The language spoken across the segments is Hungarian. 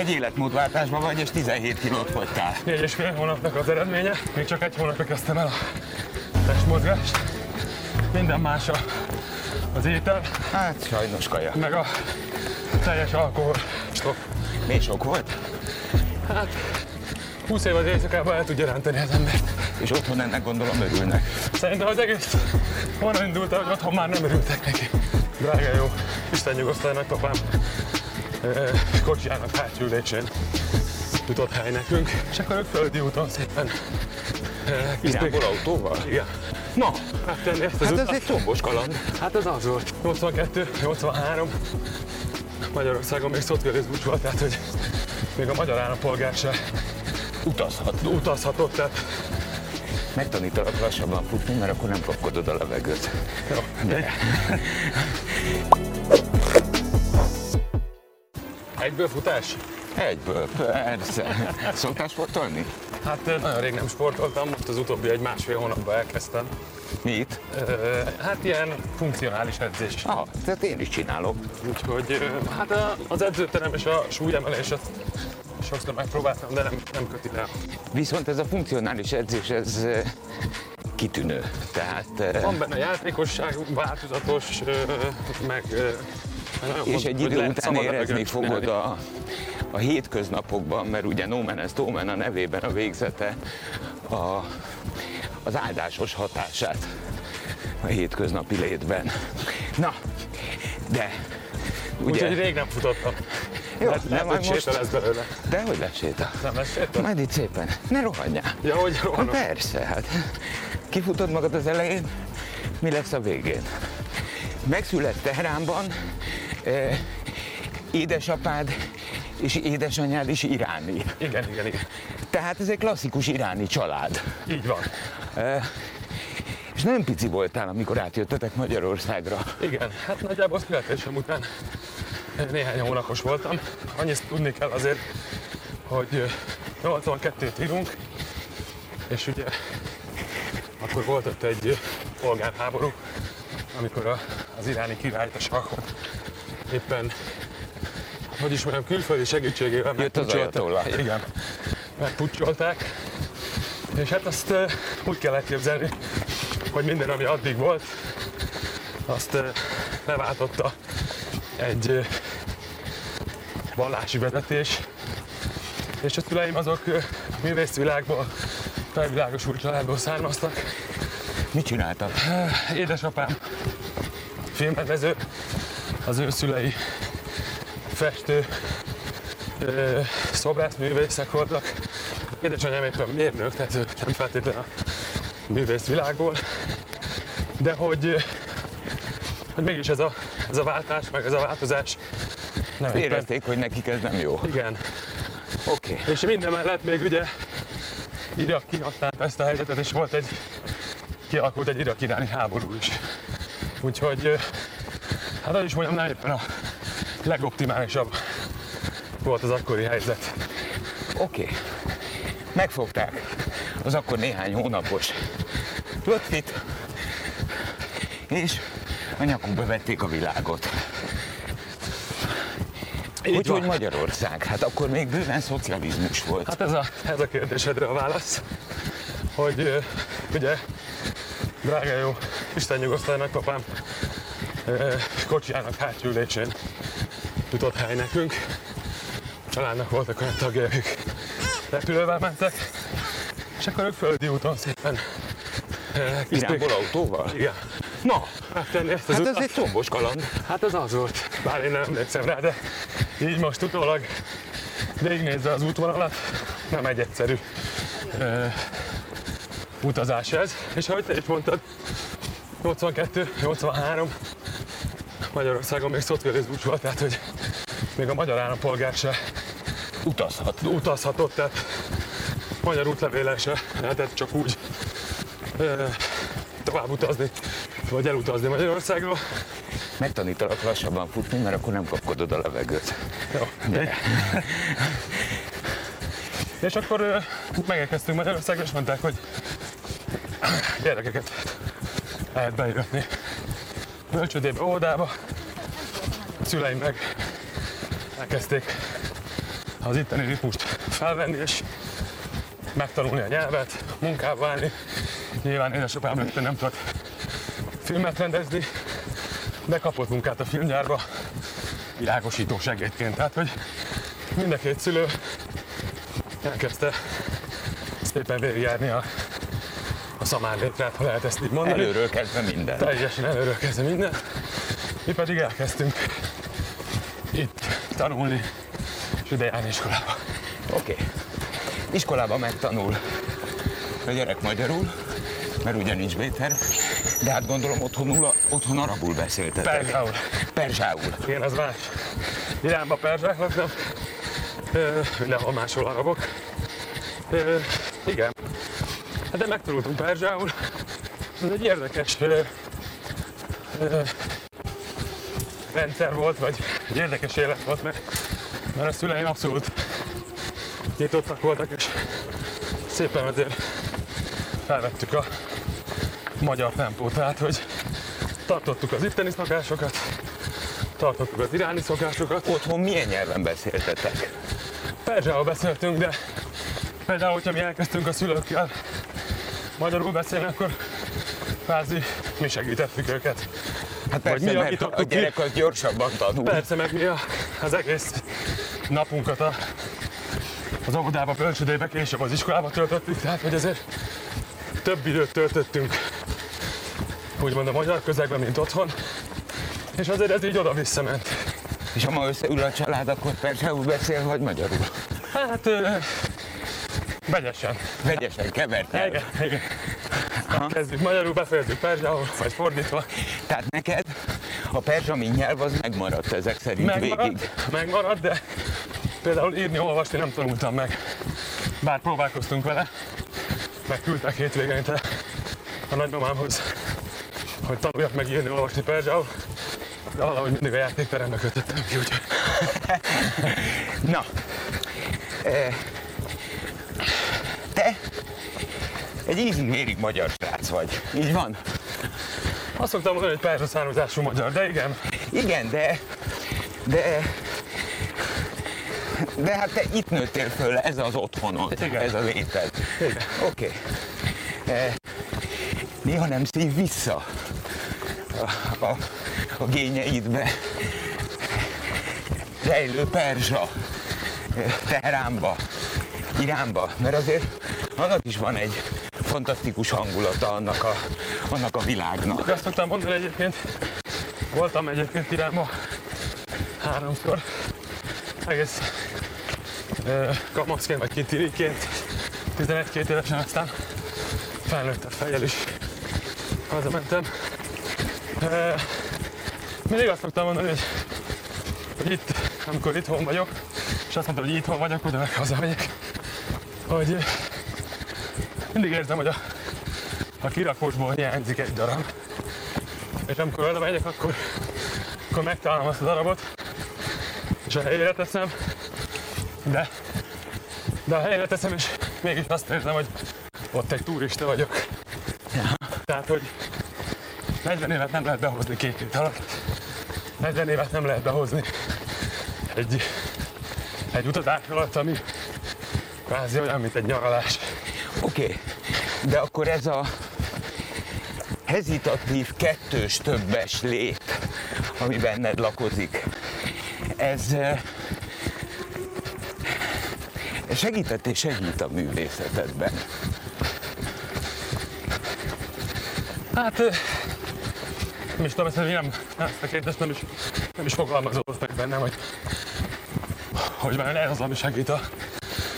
egy életmódváltásban vagy, és 17 kilót fogytál. Négy és fél hónapnak az eredménye. Még csak egy hónapra kezdtem el a testmozgást. Minden más a, az étel, Hát sajnos kaja. meg a teljes alkohol. Stop. Még sok volt? 20 év az éjszakában el tudja rántani az embert. És otthon ennek gondolom örülnek. Szerintem az egész onnan indult el, hogy otthon már nem örültek neki. Drága jó, Isten nyugosztalja nagypapám kocsijának hátülésén jutott hely nekünk, és akkor ők földi úton szépen ö, Irányból autóval? Igen. Na, hát tenni ezt az Hát ez egy tombos kaland. Hát ez az volt. 82, 83. Magyarországon még szocializmus volt, tehát hogy még a magyar állampolgár se Utazhat. utazhatott, tehát Megtanítalak lassabban futni, mert akkor nem kapkodod a levegőt. jó. De. Egyből futás? Egyből, persze. Szoktál sportolni? Hát nagyon rég nem sportoltam, most az utóbbi egy másfél hónapban elkezdtem. Mit? Hát ilyen funkcionális edzés. Ah, tehát én is csinálok. Úgyhogy hát az edzőterem és a súlyemelés azt sokszor megpróbáltam, de nem, nem köti el. Viszont ez a funkcionális edzés, ez kitűnő. Tehát, eh, Van benne játékosság, változatos, meg és fontos, egy idő után érezni fogod a, a hétköznapokban, mert ugye No Man is Omen a nevében a végzete, a, az áldásos hatását a hétköznapi létben. Na, de ugye, Úgyhogy rég nem futottam. jó, Lehet, majd hogy most, séta lesz belőle. de hogy lesz séta? Nem lesz séta? Majd itt szépen, ne rohanjál. Ja, hogy Hát rohanok. persze, hát kifutod magad az elején, mi lesz a végén? Megszület Teheránban, eh, édesapád és édesanyád is iráni. Igen, igen, igen. Tehát ez egy klasszikus iráni család. Így van. És nagyon pici voltál, amikor átjöttetek Magyarországra. Igen, hát nagyjából születésem után néhány hónapos voltam. Annyit tudni kell azért, hogy ö, 82-t írunk, és ugye akkor volt ott egy polgárháború, amikor a, az iráni királyt, a sakot éppen, hogy is mondjam, külföldi segítségével Jött az ajatollah. Igen, megpucsolták. És hát azt ö, úgy kell elképzelni, hogy minden, ami addig volt, azt ö, leváltotta egy ö, vallási vezetés, és a szüleim azok ö, művészvilágból, felvilágosult családból származtak. Mit csináltak? Édesapám filmrendező, az ő szülei festő, ö, szobrászművészek voltak. Édesanyám éppen mérnök, tehát ő nem feltétlenül a művészvilágból, de hogy, hogy mégis ez a, ez a váltás, meg ez a változás nem éppen, Érezték, hogy nekik ez nem jó. igen, Oké. Okay. és minden mellett még ugye Irak kihasználta ezt a helyzetet, és volt egy, kialakult egy irak iráni háború is. Úgyhogy, hát hogy is mondjam, nem éppen a legoptimálisabb volt az akkori helyzet. Oké. Okay. Megfogták az akkor néhány hónapos Lotfit, és a nyakukba vették a világot. Így Hogy, van. hogy Magyarország? Hát akkor még bőven szocializmus volt. Hát ez a, ez a kérdésedre a válasz, hogy ugye, drága jó, Isten nyugosztalja nagypapám ö, kocsijának hátülésén jutott hely nekünk. A családnak voltak olyan tagjai, akik repülővel mentek, és akkor ők földi úton szépen Irányból autóval? Igen. Na, Megtenni ezt az hát ez egy tombos kaland. Hát ez az volt. Bár én nem emlékszem rá, de így most utólag végignézve az útvonalat, nem egy egyszerű ö, utazás ez. És ahogy te is mondtad, 82, 83, Magyarországon még szocializmus volt, tehát hogy még a magyar állampolgár se Utazhat. utazhatott, tehát magyar útlevéllel se lehetett csak úgy ö, tovább utazni, vagy elutazni Magyarországról. Megtanítalak lassabban futni, mert akkor nem kapkodod a levegőt. Jó. De. És akkor ö, megérkeztünk Magyarországra, és mondták, hogy gyerekeket lehet beiratni bölcsödébe, óvodába. Szüleim meg elkezdték az itteni ritmust felvenni, és megtanulni a nyelvet, munkába állni. Nyilván édesapám rögtön nem tudott filmet rendezni, de kapott munkát a filmgyárba világosító segédként. Tehát, hogy mind a két szülő elkezdte szépen végigjárni a, a szamár létrát, ha lehet ezt így mondani. Előről kezdve minden. Teljesen előről kezdve minden. Mi pedig elkezdtünk itt tanulni, és ide járni iskolába. Oké. Okay. Iskolában megtanul a gyerek magyarul, mert ugye nincs Béter, de hát gondolom otthonul, otthon arabul beszéltetek. Perzsául. Perzsául. Én az más. Iránba perzsák laknak, mindenhol máshol arabok. Ö, igen. Hát de megtanultunk perzsául. Ez egy érdekes ö, ö, rendszer volt, vagy egy érdekes élet volt, mert, mert a szüleim abszolút nyitottak voltak, és szépen azért felvettük a magyar tempót, tehát hogy tartottuk az itteni szokásokat, tartottuk az iráni szokásokat. Otthon milyen nyelven beszéltetek? Perzsául beszéltünk, de például, hogyha mi elkezdtünk a szülőkkel magyarul beszélni, akkor kvázi mi segítettük őket. Hát Vagy persze, mi mert a gyerek az gyorsabban tanul. Persze, meg mi a, az egész napunkat a, az óvodába, bölcsödébe, később az iskolába töltöttük, tehát hogy azért több időt töltöttünk úgymond a magyar közegben, mint otthon, és azért ez így oda-vissza ment. És ha ma összeül a család, akkor perzsául beszél, vagy magyarul? Hát, vegyesen. Vegyesen kevert el. Igen, igen. Kezdjük magyarul, befejezzük perzsául, vagy fordítva. Tehát neked a perzsa mint nyelv az megmaradt ezek szerint végig. Megmaradt, megmaradt, de például írni, olvasni nem tanultam meg. Bár próbálkoztunk vele, megküldtek hétvégente a nagymamámhoz, hogy tanuljak meg írni, olvasni perzsául, de valahogy mindig a játékterembe kötöttem ki, úgyhogy Na, eh, te egy ízig-vérig magyar srác vagy. Így van? azt szoktam mondani, hogy perzsa származású magyar, de igen, Igen, de... De... De hát te itt nőttél föl, ez az otthonod, Igen. ez a léted. Oké. Okay. Néha nem szív vissza a, a, a gényeidbe rejlő perzsa eh, Teheránba, Iránba, mert azért annak is van egy fantasztikus hangulata annak a, annak a világnak. Azt szoktam mondani egyébként, voltam egyébként Iránba háromszor, egész ö, kamaszként vagy kitiriként, 11-2 évesen aztán felnőttebb fejjel is hazamentem. Ö, mindig azt szoktam mondani, hogy, hogy itt, amikor itthon vagyok, és azt mondtam, hogy itthon vagyok, oda meg hazamegyek, hogy mindig érzem, hogy a, a kirakósból hiányzik egy darab. És amikor oda megyek, akkor, akkor megtalálom azt a darabot, és a helyére teszem, de, de a helyére teszem, és mégis azt érzem, hogy ott egy turista vagyok. Tehát, hogy 40 évet nem lehet behozni két hét alatt. 40 évet nem lehet behozni egy, egy utazás alatt, ami kvázi olyan, mint egy nyaralás. Oké, okay. De akkor ez a hezitatív kettős többes lét, ami benned lakozik, ez segített és segít a művészetedben. Hát, nem is tudom, ezt nem, ezt a kérdést nem is, nem is fogalmazódott meg bennem, hogy, hogy már ez az, ami segít a,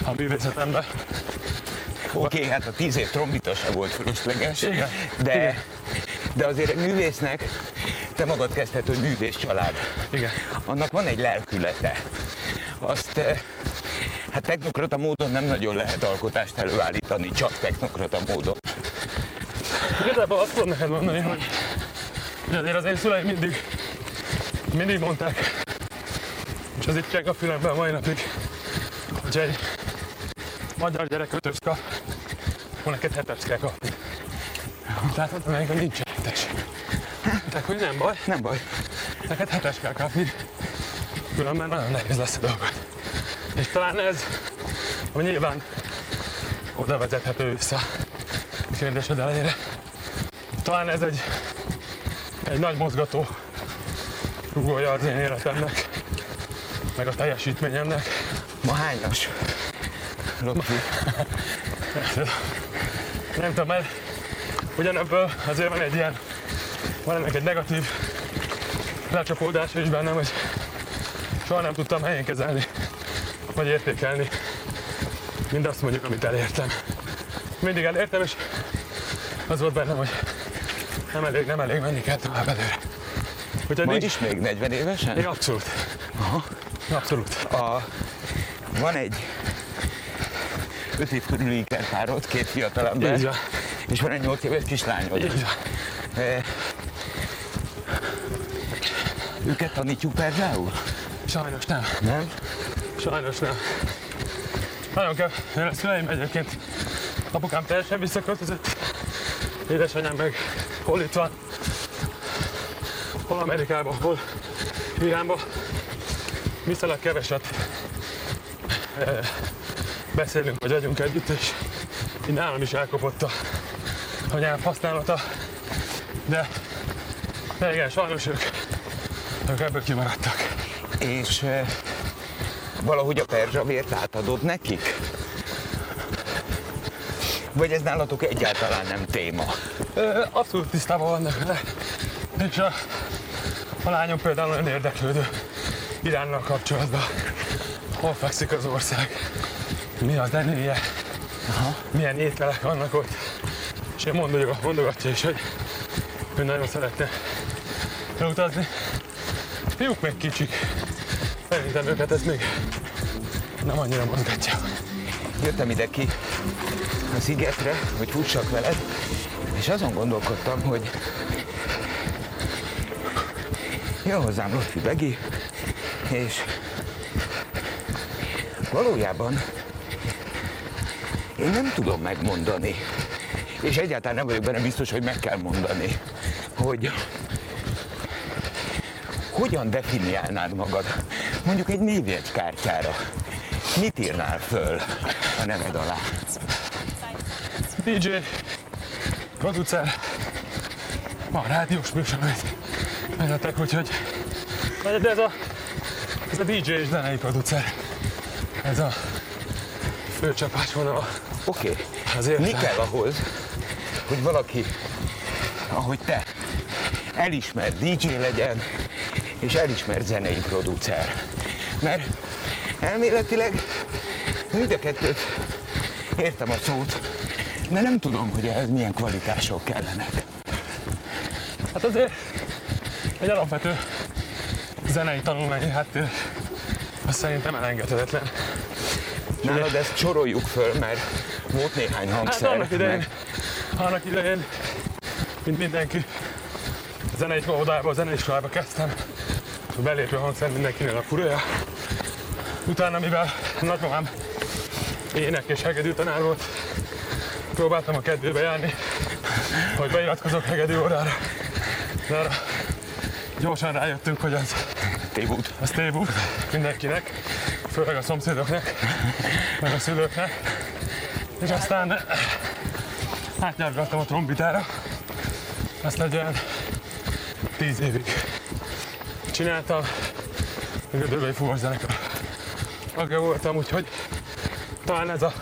a művészetemben. Oké, okay, hát a tíz év trombita se volt fölösleges, Igen, de, igen. de azért egy művésznek, te magad kezdted, hogy művész család. Igen. Annak van egy lelkülete. Azt eh, hát technokrata módon nem nagyon lehet alkotást előállítani, csak technokrata módon. Igazából azt tudom neked mondani, hogy, azért az én szüleim mindig, mindig mondták, és az itt a fülemben a mai napig, hogy egy magyar gyerek ötös kap, akkor neked hetes kell kapni. Mondtam, nekem nincs hetes. Tehát, hogy nem baj, Nem baj. neked hetes kell kapni, különben nagyon nehéz lesz a dolgod. És talán ez, ami nyilván oda vezethető vissza a kérdésed elejére. Talán ez egy, egy nagy mozgató rugója az én életemnek, meg a teljesítményemnek. Ma hányas? Lopfi. Nem tudom, mert ugyanebből azért van egy ilyen, van ennek egy negatív lecsapódása is bennem, hogy soha nem tudtam helyén kezelni, vagy értékelni mindazt mondjuk, amit elértem. Mindig elértem, és az volt bennem, hogy nem elég, nem elég, menni kell tovább előre. Úgyhogy Majd nincs, is még 40 évesen? én abszolút. Aha. Abszolút. A, van egy 5 év körüli ikerpárod, két fiatal ember, és van egy 8 éves kislányod. Így van. E, őket tanítjuk például? Sajnos nem. Nem? Sajnos nem. Nagyon kell, én a szüleim egyébként apukám teljesen visszaköltözött, édesanyám meg hol itt van, hol Amerikában, hol Iránban. Viszonylag keveset eh, beszélünk, vagy vagyunk együtt, és így nálam is elkopott a, a nyelv használata. De, de igen, sajnos ők, ők ebből kimaradtak. És e, valahogy a perzsavért átadod nekik? Vagy ez nálatok egyáltalán nem téma? Ö, Abszolút tisztában vannak vele. És a, a lányom például nagyon érdeklődő Iránnal kapcsolatban. Hol fekszik az ország? Mi a zenéje? Aha. Milyen ételek vannak ott? És én mondogatja, mondogatja is, hogy ő nagyon szeretne elutazni. Fiúk még kicsik. Szerintem őket ez még nem annyira mozgatja. Jöttem ide ki a szigetre, hogy fussak veled, és azon gondolkodtam, hogy jön hozzám Lotfi Begi, és valójában én nem tudom megmondani, és egyáltalán nem vagyok benne biztos, hogy meg kell mondani, hogy hogyan definiálnád magad mondjuk egy névjegykártyára. Mit írnál föl a neved alá? DJ, producer, van rádiós műsor, amit vezetek, úgyhogy de ez a, ez a DJ és zenei producer. Ez a fő csapásvonal Oké, okay. azért. mi kell ahhoz, hogy valaki, ahogy te, elismert DJ legyen, és elismert zenei producer? Mert elméletileg mind a kettőt értem a szót, de nem tudom, hogy ehhez milyen kvalitások kellenek. Hát azért egy alapvető zenei tanulmányi háttér az szerintem elengedhetetlen. Nálad ezt soroljuk föl, mert volt néhány Hát hangszer. annak idején, meg- annak idején, mint mindenki, a zenei óvodába, a zenei iskolába kezdtem. A belépő hangszer mindenkinél a furőja. Utána, mivel nagymamám ének és hegedű tanár volt, próbáltam a kedvébe járni, hogy beiratkozok hegedű órára. De arra gyorsan rájöttünk, hogy az, Tévút. az tévú mindenkinek, főleg a szomszédoknak, meg a szülőknek. És aztán átnyargattam a trombitára. Azt egy olyan tíz évig csináltam. Még a Döbei Fúvós zenekar tagja voltam, úgyhogy talán ez a,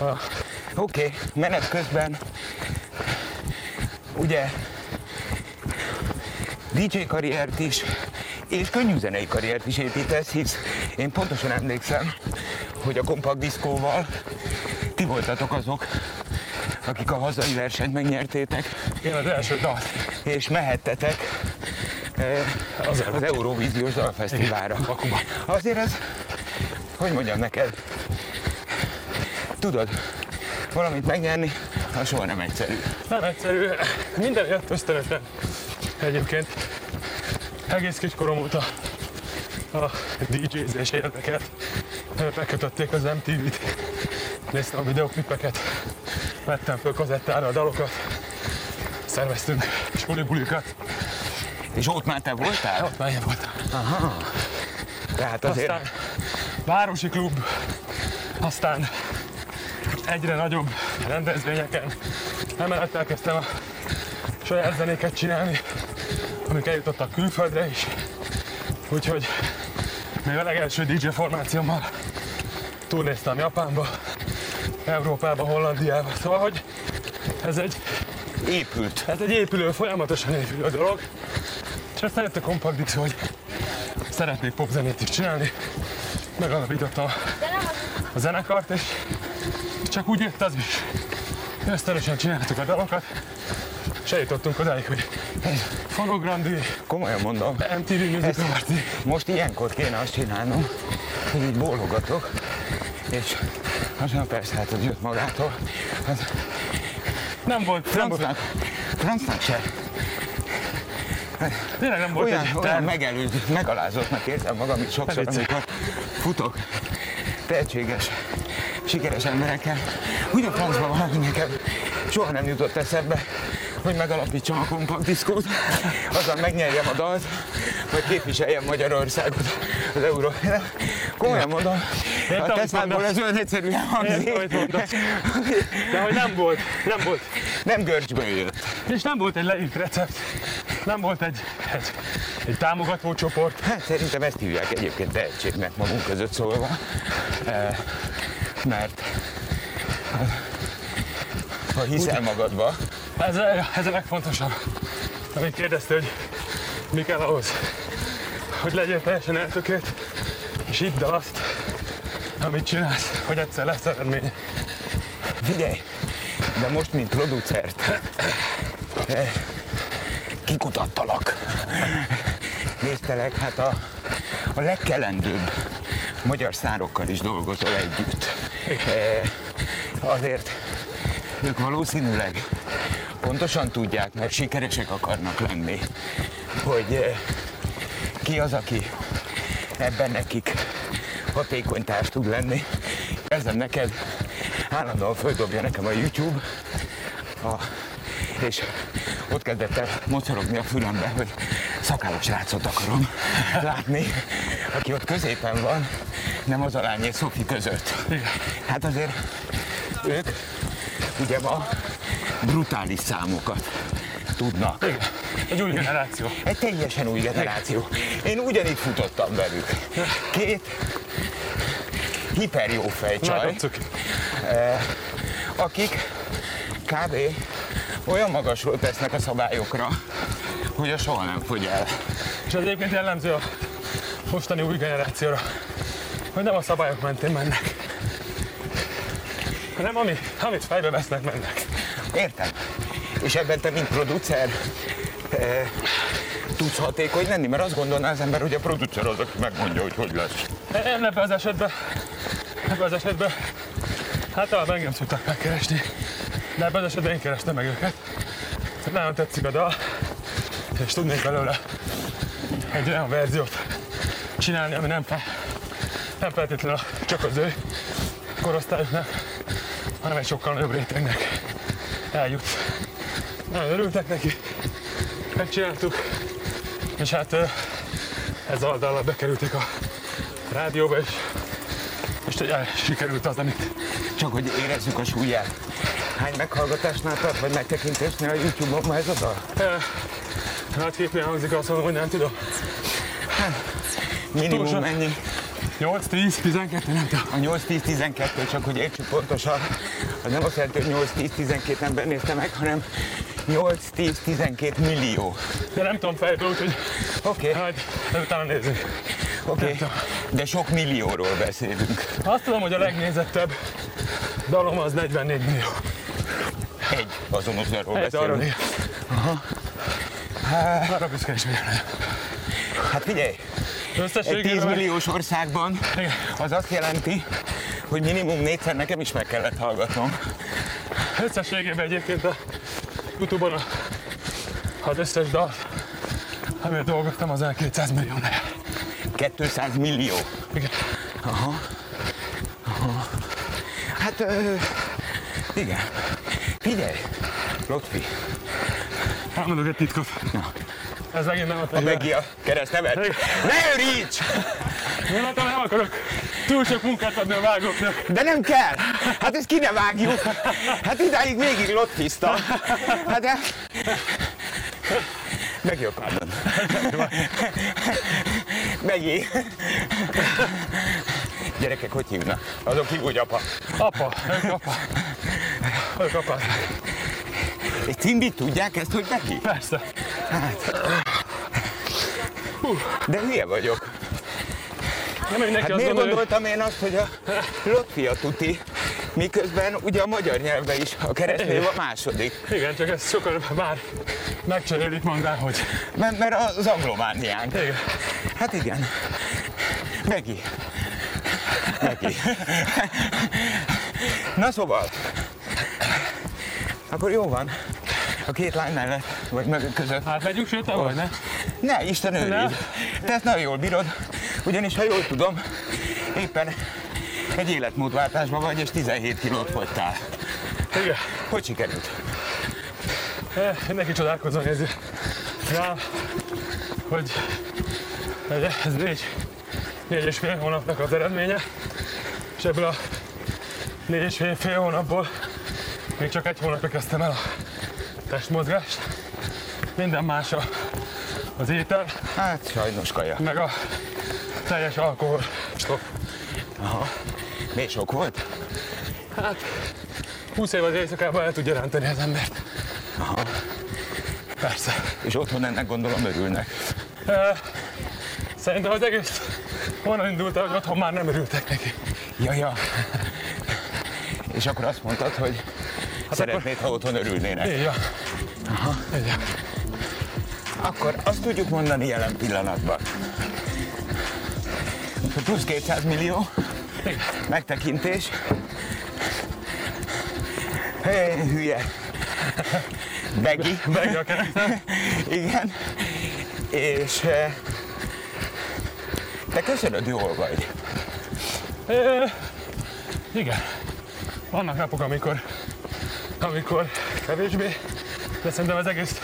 a Oké, okay. menet közben ugye DJ karriert is, és könnyűzenei karriert is építesz, hisz én pontosan emlékszem, hogy a kompakt diszkóval ti voltatok azok, akik a hazai versenyt megnyertétek, én az első dal. és mehettetek eh, Az az Eurovíziós Dalfesztiválra. Bakuba. Azért ez, hogy mondjam neked, tudod, valamit megnyerni, az soha nem egyszerű. Nem egyszerű, minden jött ösztönösen. Egyébként egész kiskorom óta a DJ-zés érdekelt. Megkötötték az MTV-t, néztem a videoklipeket, vettem föl kazettára a dalokat, szerveztünk bulikat, És ott már te voltál? ott már én voltam. Tehát azért Aztán városi klub, aztán egyre nagyobb rendezvényeken. Emellett elkezdtem a saját zenéket csinálni, amik eljutottak külföldre is. Úgyhogy még a legelső DJ formációmmal turnéztam Japánba, Európába, Hollandiába. Szóval, hogy ez egy, Épült. ez egy épülő, folyamatosan épülő dolog. És aztán jött a Compact Dix, hogy szeretnék popzenét is csinálni. Megalapítottam a zenekart, és csak úgy jött az is. Ösztönösen csináltuk a dalokat, és eljutottunk odáig, hogy fonograndi, Komolyan mondom. MTV Music Awards. Most ilyenkor kéne azt csinálnom, hogy így bólogatok, és aztán persze hát az jött magától. Hát Nem volt, francnak, francnak se. tényleg nem volt Olyan, egy olyan megelőző, megalázottnak érzem magam itt sokszor, amikor futok tehetséges, sikeres emberekkel. Úgy a francban van, nekem soha nem jutott eszembe, hogy megalapítsam a kompakt diszkót, azzal megnyerjem a dalt, vagy képviseljem Magyarországot az euró. Komolyan mondom, Értem, a Teslából ez olyan egyszerűen hangzik. De hogy nem volt, nem volt. Nem görcsből jött. És nem volt egy leírt recept, nem volt egy, egy, egy támogató csoport. Hát szerintem ezt hívják egyébként tehetségnek magunk között szólva, Eh, mert ha hiszel magadba, Ez, ez a legfontosabb. Amit kérdezte, hogy mi kell ahhoz, hogy legyél teljesen eltökélt, és hidd el azt, amit csinálsz, hogy egyszer lesz eredmény. figyelj, de most, mint producert, kikutattalak. Néztelek, hát a, a legkelendőbb magyar szárokkal is dolgozol együtt. Eh, Azért ők valószínűleg pontosan tudják, mert sikeresek akarnak lenni, hogy eh, ki az, aki ebben nekik hatékony társ tud lenni. Ezzel neked. Állandóan földobja nekem a YouTube, a, és ott kezdett el mocorogni a fülembe, hogy szakállas srácot akarom látni, aki ott középen van, nem az alány és Szofi között. Hát azért ők ugye ma brutális számokat tudnak. Igen, egy új generáció. Egy teljesen új generáció. Én ugyanígy futottam velük. Két hiper jó fejcsaj, cuki. akik kb. olyan magasról tesznek a szabályokra, hogy a soha nem fogy el. És ez egyébként jellemző a mostani új generációra, hogy nem a szabályok mentén mennek, hanem ami, amit fejbe vesznek, mennek. Értem? És ebben te, mint producer, eh, tudsz hatékony lenni? Mert azt gondolná az ember, hogy a producer az, aki megmondja, hogy hogy lesz. Én ebben az esetben, ebben az esetben, hát talán engem szoktak megkeresni, de ebben az esetben én kerestem meg őket. Nagyon tetszik a dal, és tudnék belőle egy olyan verziót csinálni, ami nem, fe, nem feltétlenül csak az ő korosztályuknak, hanem egy sokkal nagyobb rétegnek eljut. Nagyon örültek neki, megcsináltuk, és hát ö, ezzel a dallal bekerültek a rádióba, és hogy sikerült az, amit Csak hogy érezzük a súlyát. Hány meghallgatásnál tart, vagy megtekintésnél a YouTube-on ma ez a dal? hát képén hangzik, azt mondom, hogy nem tudom. Minimum Túl sok. mennyi? 8, 10, 12, nem tudom. A 8-10-12, csak hogy értsük pontosan, az nem azt jelenti, hogy 8-10-12 ember nézte meg, hanem 8-10-12 millió. De nem tudom fejből, úgyhogy Oké, okay, majd de utána nézzük. oké, okay. de sok millióról beszélünk. Azt tudom, hogy a legnézettebb dalom az 44 millió. Egy azonos darról Egy arra beszélünk. Arra büszke is. Hát figyelj, egy 10 Összességében milliós országban az azt jelenti, hogy minimum négyszer nekem is meg kellett hallgatnom. Összességében egyébként a Youtube-on a, az összes dal, amivel dolgoztam, az olyan 200 millió neve. 200 millió. Igen. Hát, ö, igen. Figyelj, Lotfi, Elmondok egy titkot. Ez megint nem a a fejben. Megi a keresztnevet? Ne őríts! Látom, nem akarok túl sok munkát adni a vágóknak. De nem kell! Hát ezt ki ne vágjuk! Hát idáig végig lottiztam. Hát de... Megjött pardon. Megyé. Gyerekek, hogy hívnak? Azok ki úgy apa. Apa, ők apa. Ők apa. Egy cimbit tudják ezt, hogy Megi? Persze. De hülye vagyok. Nem mindenki Hát azt miért hogy gondoltam én azt, hogy a Lotfi a tuti, miközben ugye a magyar nyelvben is a keresztnév a második. igen, csak ezt sokan már megcserélik mondván, hogy Mert, mert az anglomániánk. igen. Hát igen. Megi. Megi. Na szóval. Akkor jó van. A két lány mellett, vagy meg között. Hát megyünk, sőt, vagy, ne? Ne, Isten őriz. Te ezt nagyon jól bírod. Ugyanis, ha jól tudom, éppen egy életmódváltásban vagy, és 17 kilót fogytál. Igen. Hogy sikerült? Eh, Mindenki csodálkozva nézi rám, hogy ez, négy, négy és fél hónapnak az eredménye, és ebből a négy és fél, fél hónapból még csak egy hónapra kezdtem el a testmozgást. Minden más a, az étel, Hát sajnos kaja. meg a teljes alkohol stop. Még sok volt? Hát 20 év az éjszakában el tudja rántani az embert. Persze. És otthon ennek gondolom örülnek. Eh, Szerintem az egész onnan indult el, hogy otthon már nem örültek neki. Ja, ja. És akkor azt mondtad, hogy szeretnéd, ha otthon örülnének. Így van. Így van. Akkor azt tudjuk mondani jelen pillanatban. Plusz 200 millió megtekintés. Hé, hülye. Begi. Begi a. Igen. És eh, te köszönöd, jól vagy. Ö, Igen. Vannak napok, amikor, amikor kevésbé, de szerintem az egész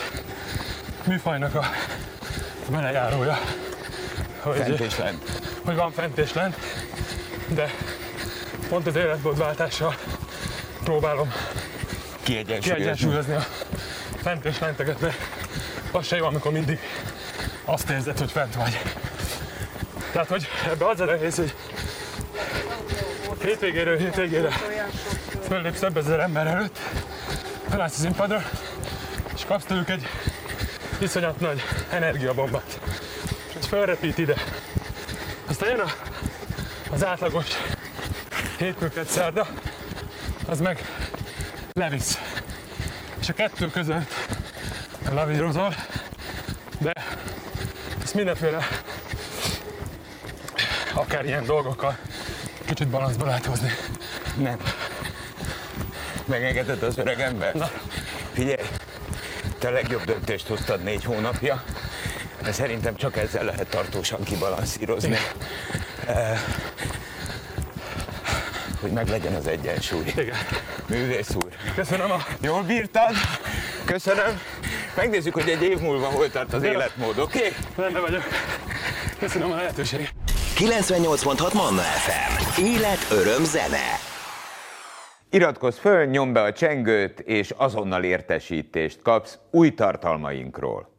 műfajnak a velejárója, Fent hogy, és lent. Hogy van fent és lent, de pont az életmódváltással próbálom Kiegyensúlyozni. a fent és lenteket, mert az se jó, amikor mindig azt érzed, hogy fent vagy. Tehát, hogy ebbe az a nehéz, hogy hétvégéről hétvégére föllépsz több ezer ember előtt, felállsz az színpadra, és kapsz tőlük egy iszonyat nagy energiabombát. És ez fölrepít ide. Aztán jön a, az átlagos hétfőket szerda, az meg levisz. És a kettő között lavírozol, de ezt mindenféle akár ilyen dolgokkal kicsit balanszba lehet hozni. Nem. Megengedett az öreg ember? Na. Figyelj, te legjobb döntést hoztad négy hónapja, de szerintem csak ezzel lehet tartósan kibalanszírozni. Eh, hogy meglegyen az egyensúly. Igen. Művész úr, Köszönöm a... jól bírtad? Köszönöm. Megnézzük, hogy egy év múlva hol tart az De- életmód, oké? Okay? Rendben vagyok. Köszönöm a lehetőséget. 98.6 Manna FM. Élet, öröm, zene. Iratkozz föl, nyomd be a csengőt, és azonnal értesítést kapsz új tartalmainkról.